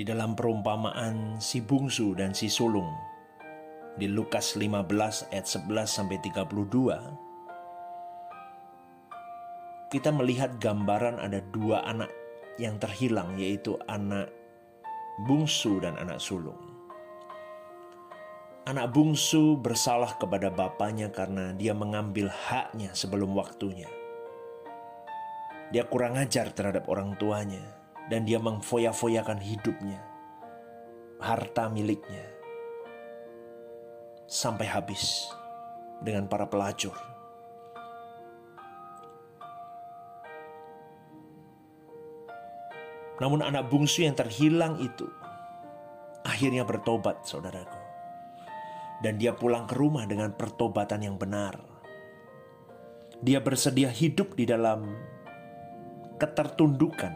di dalam perumpamaan si bungsu dan si sulung di Lukas 15 ayat 11 sampai 32 kita melihat gambaran ada dua anak yang terhilang yaitu anak bungsu dan anak sulung. Anak bungsu bersalah kepada bapaknya karena dia mengambil haknya sebelum waktunya. Dia kurang ajar terhadap orang tuanya dan dia mengfoya-foyakan hidupnya, harta miliknya, sampai habis dengan para pelacur. Namun anak bungsu yang terhilang itu akhirnya bertobat saudaraku. Dan dia pulang ke rumah dengan pertobatan yang benar. Dia bersedia hidup di dalam ketertundukan,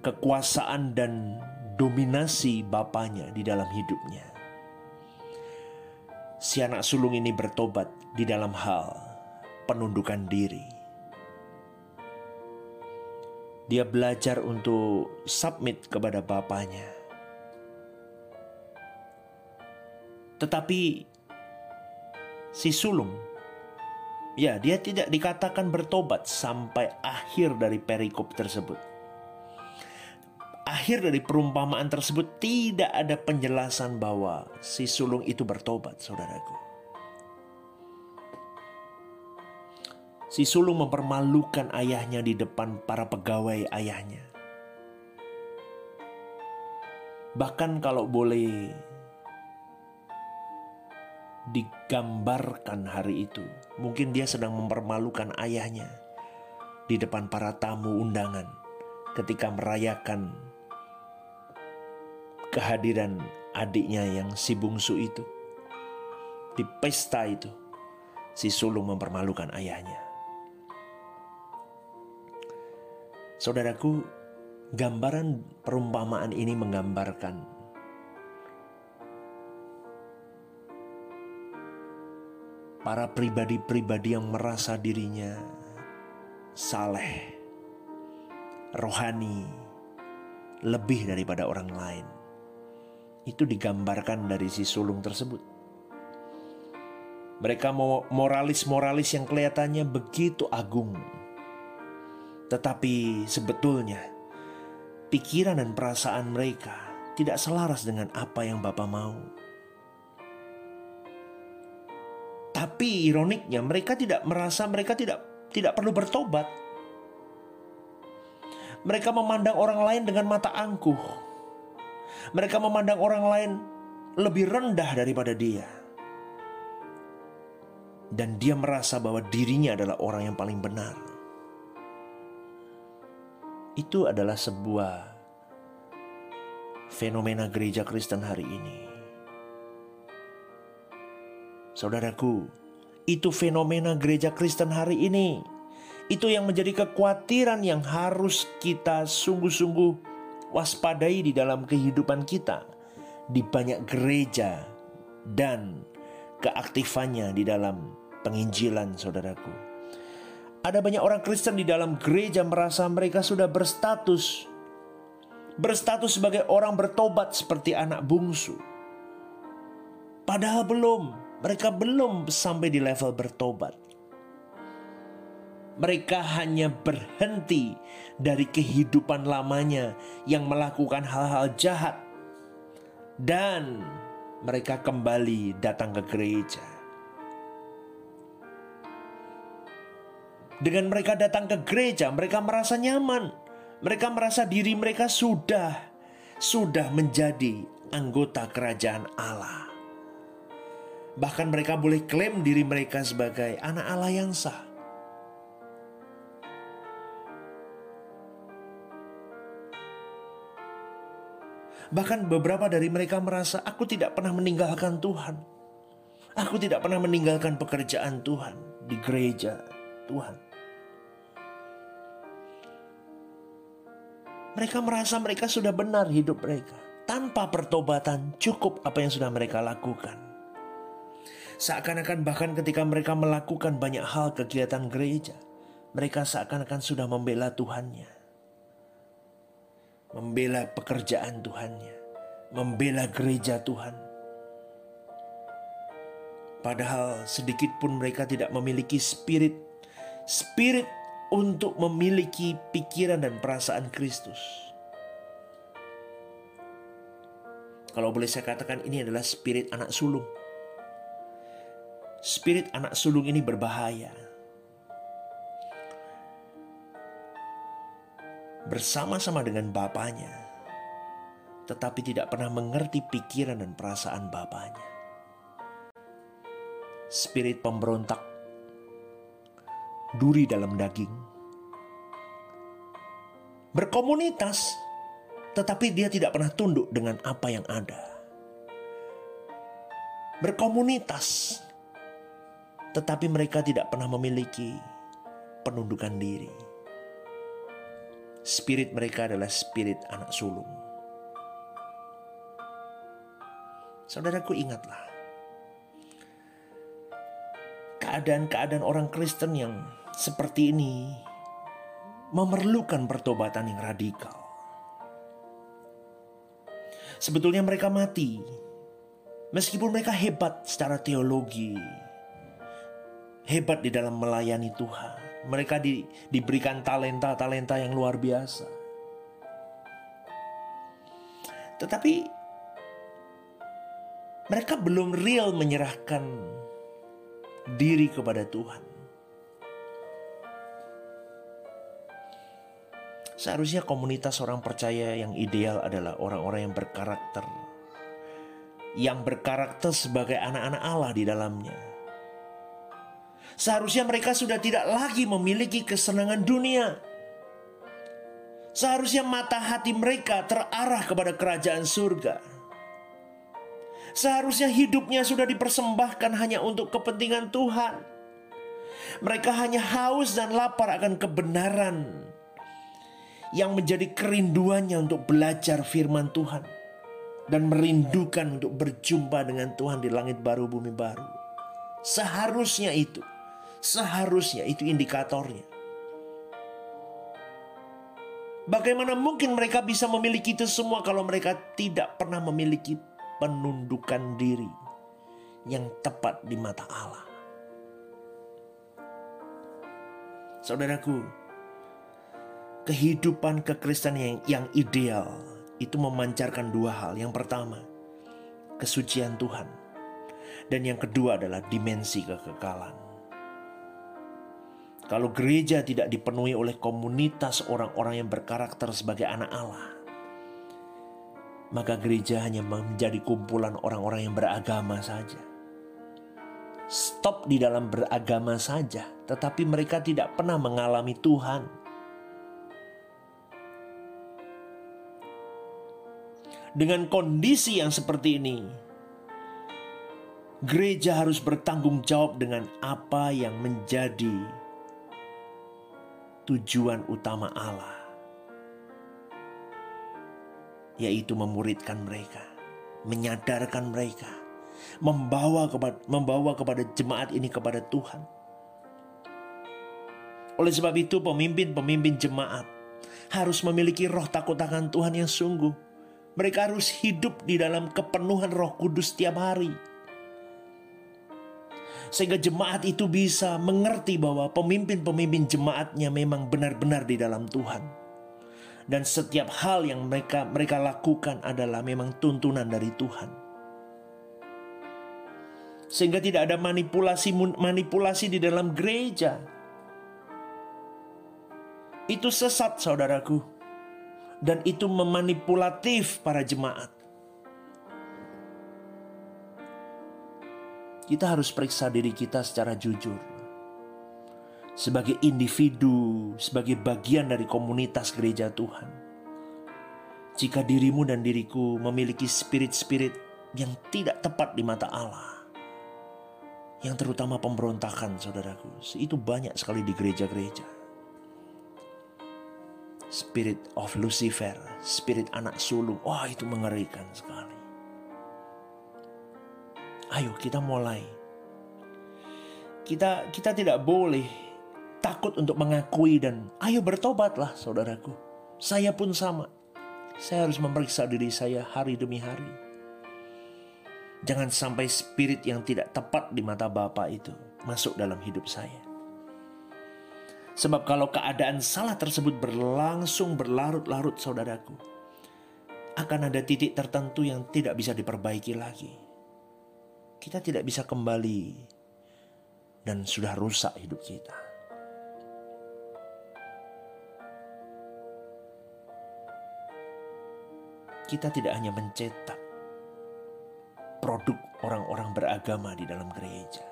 kekuasaan dan dominasi bapaknya di dalam hidupnya. Si anak sulung ini bertobat di dalam hal penundukan diri. Dia belajar untuk submit kepada bapaknya. Tetapi si sulung Ya, dia tidak dikatakan bertobat sampai akhir dari perikop tersebut. Akhir dari perumpamaan tersebut tidak ada penjelasan bahwa si sulung itu bertobat, saudaraku. Si sulung mempermalukan ayahnya di depan para pegawai ayahnya. Bahkan kalau boleh digambarkan hari itu. Mungkin dia sedang mempermalukan ayahnya di depan para tamu undangan ketika merayakan kehadiran adiknya yang si bungsu itu. Di pesta itu, si sulung mempermalukan ayahnya. Saudaraku, gambaran perumpamaan ini menggambarkan para pribadi-pribadi yang merasa dirinya saleh, rohani, lebih daripada orang lain. Itu digambarkan dari si sulung tersebut. Mereka moralis-moralis yang kelihatannya begitu agung. Tetapi sebetulnya pikiran dan perasaan mereka tidak selaras dengan apa yang Bapak mau. Tapi ironiknya mereka tidak merasa mereka tidak tidak perlu bertobat. Mereka memandang orang lain dengan mata angkuh. Mereka memandang orang lain lebih rendah daripada dia. Dan dia merasa bahwa dirinya adalah orang yang paling benar. Itu adalah sebuah fenomena gereja Kristen hari ini. Saudaraku, itu fenomena gereja Kristen hari ini. Itu yang menjadi kekhawatiran yang harus kita sungguh-sungguh waspadai di dalam kehidupan kita. Di banyak gereja dan keaktifannya di dalam penginjilan saudaraku. Ada banyak orang Kristen di dalam gereja merasa mereka sudah berstatus berstatus sebagai orang bertobat seperti anak bungsu. Padahal belum. Mereka belum sampai di level bertobat. Mereka hanya berhenti dari kehidupan lamanya yang melakukan hal-hal jahat, dan mereka kembali datang ke gereja. Dengan mereka datang ke gereja, mereka merasa nyaman. Mereka merasa diri mereka sudah sudah menjadi anggota kerajaan Allah. Bahkan mereka boleh klaim diri mereka sebagai anak Allah yang sah. Bahkan beberapa dari mereka merasa aku tidak pernah meninggalkan Tuhan. Aku tidak pernah meninggalkan pekerjaan Tuhan di gereja Tuhan. Mereka merasa mereka sudah benar hidup mereka. Tanpa pertobatan cukup apa yang sudah mereka lakukan. Seakan-akan bahkan ketika mereka melakukan banyak hal kegiatan gereja, mereka seakan-akan sudah membela Tuhannya. Membela pekerjaan Tuhannya, membela gereja Tuhan. Padahal sedikit pun mereka tidak memiliki spirit spirit untuk memiliki pikiran dan perasaan Kristus. Kalau boleh saya katakan ini adalah spirit anak sulung. Spirit anak sulung ini berbahaya. Bersama-sama dengan bapaknya, tetapi tidak pernah mengerti pikiran dan perasaan bapaknya. Spirit pemberontak duri dalam daging. Berkomunitas, tetapi dia tidak pernah tunduk dengan apa yang ada. Berkomunitas, tetapi mereka tidak pernah memiliki penundukan diri. Spirit mereka adalah spirit anak sulung. Saudaraku ingatlah, keadaan-keadaan orang Kristen yang seperti ini memerlukan pertobatan yang radikal. Sebetulnya mereka mati, meskipun mereka hebat secara teologi, hebat di dalam melayani Tuhan. Mereka di, diberikan talenta-talenta yang luar biasa. Tetapi mereka belum real menyerahkan diri kepada Tuhan. Seharusnya komunitas orang percaya yang ideal adalah orang-orang yang berkarakter. Yang berkarakter sebagai anak-anak Allah di dalamnya. Seharusnya mereka sudah tidak lagi memiliki kesenangan dunia. Seharusnya mata hati mereka terarah kepada kerajaan surga. Seharusnya hidupnya sudah dipersembahkan hanya untuk kepentingan Tuhan. Mereka hanya haus dan lapar akan kebenaran yang menjadi kerinduannya untuk belajar firman Tuhan dan merindukan untuk berjumpa dengan Tuhan di langit baru bumi baru. Seharusnya itu, seharusnya itu indikatornya. Bagaimana mungkin mereka bisa memiliki itu semua kalau mereka tidak pernah memiliki penundukan diri yang tepat di mata Allah? Saudaraku, kehidupan kekristenan yang, yang ideal itu memancarkan dua hal. Yang pertama, kesucian Tuhan. Dan yang kedua adalah dimensi kekekalan. Kalau gereja tidak dipenuhi oleh komunitas orang-orang yang berkarakter sebagai anak Allah, maka gereja hanya menjadi kumpulan orang-orang yang beragama saja. Stop di dalam beragama saja, tetapi mereka tidak pernah mengalami Tuhan dengan kondisi yang seperti ini, gereja harus bertanggung jawab dengan apa yang menjadi tujuan utama Allah, yaitu memuridkan mereka, menyadarkan mereka, membawa kepada membawa kepada jemaat ini kepada Tuhan. Oleh sebab itu, pemimpin-pemimpin jemaat harus memiliki roh takut akan Tuhan yang sungguh mereka harus hidup di dalam kepenuhan Roh Kudus setiap hari. Sehingga jemaat itu bisa mengerti bahwa pemimpin-pemimpin jemaatnya memang benar-benar di dalam Tuhan. Dan setiap hal yang mereka mereka lakukan adalah memang tuntunan dari Tuhan. Sehingga tidak ada manipulasi manipulasi di dalam gereja. Itu sesat saudaraku dan itu memanipulatif para jemaat. Kita harus periksa diri kita secara jujur. Sebagai individu, sebagai bagian dari komunitas gereja Tuhan. Jika dirimu dan diriku memiliki spirit-spirit yang tidak tepat di mata Allah, yang terutama pemberontakan saudaraku, itu banyak sekali di gereja-gereja spirit of Lucifer, spirit anak sulung. Wah, itu mengerikan sekali. Ayo kita mulai. Kita kita tidak boleh takut untuk mengakui dan ayo bertobatlah saudaraku. Saya pun sama. Saya harus memeriksa diri saya hari demi hari. Jangan sampai spirit yang tidak tepat di mata Bapak itu masuk dalam hidup saya. Sebab kalau keadaan salah tersebut berlangsung berlarut-larut saudaraku, akan ada titik tertentu yang tidak bisa diperbaiki lagi. Kita tidak bisa kembali dan sudah rusak hidup kita. Kita tidak hanya mencetak produk orang-orang beragama di dalam gereja.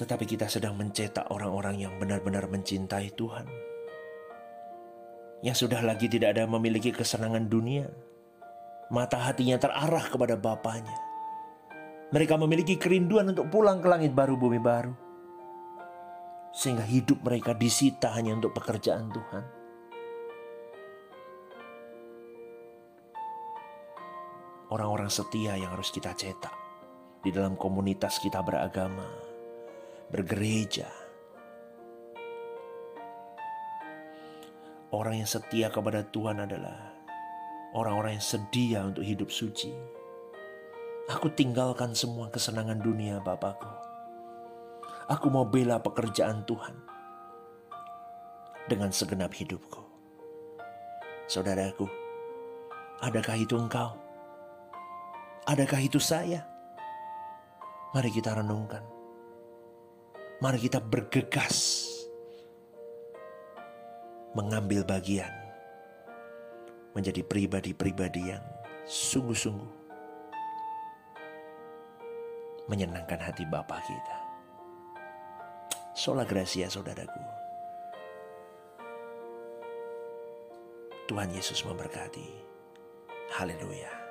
Tetapi kita sedang mencetak orang-orang yang benar-benar mencintai Tuhan. Yang sudah lagi tidak ada memiliki kesenangan dunia. Mata hatinya terarah kepada Bapaknya. Mereka memiliki kerinduan untuk pulang ke langit baru bumi baru. Sehingga hidup mereka disita hanya untuk pekerjaan Tuhan. Orang-orang setia yang harus kita cetak di dalam komunitas kita beragama bergereja. Orang yang setia kepada Tuhan adalah orang-orang yang sedia untuk hidup suci. Aku tinggalkan semua kesenangan dunia Bapakku. Aku mau bela pekerjaan Tuhan dengan segenap hidupku. Saudaraku, adakah itu engkau? Adakah itu saya? Mari kita renungkan. Mari kita bergegas mengambil bagian menjadi pribadi-pribadi yang sungguh-sungguh menyenangkan hati Bapa kita. Sola Gracia saudaraku. Tuhan Yesus memberkati. Haleluya.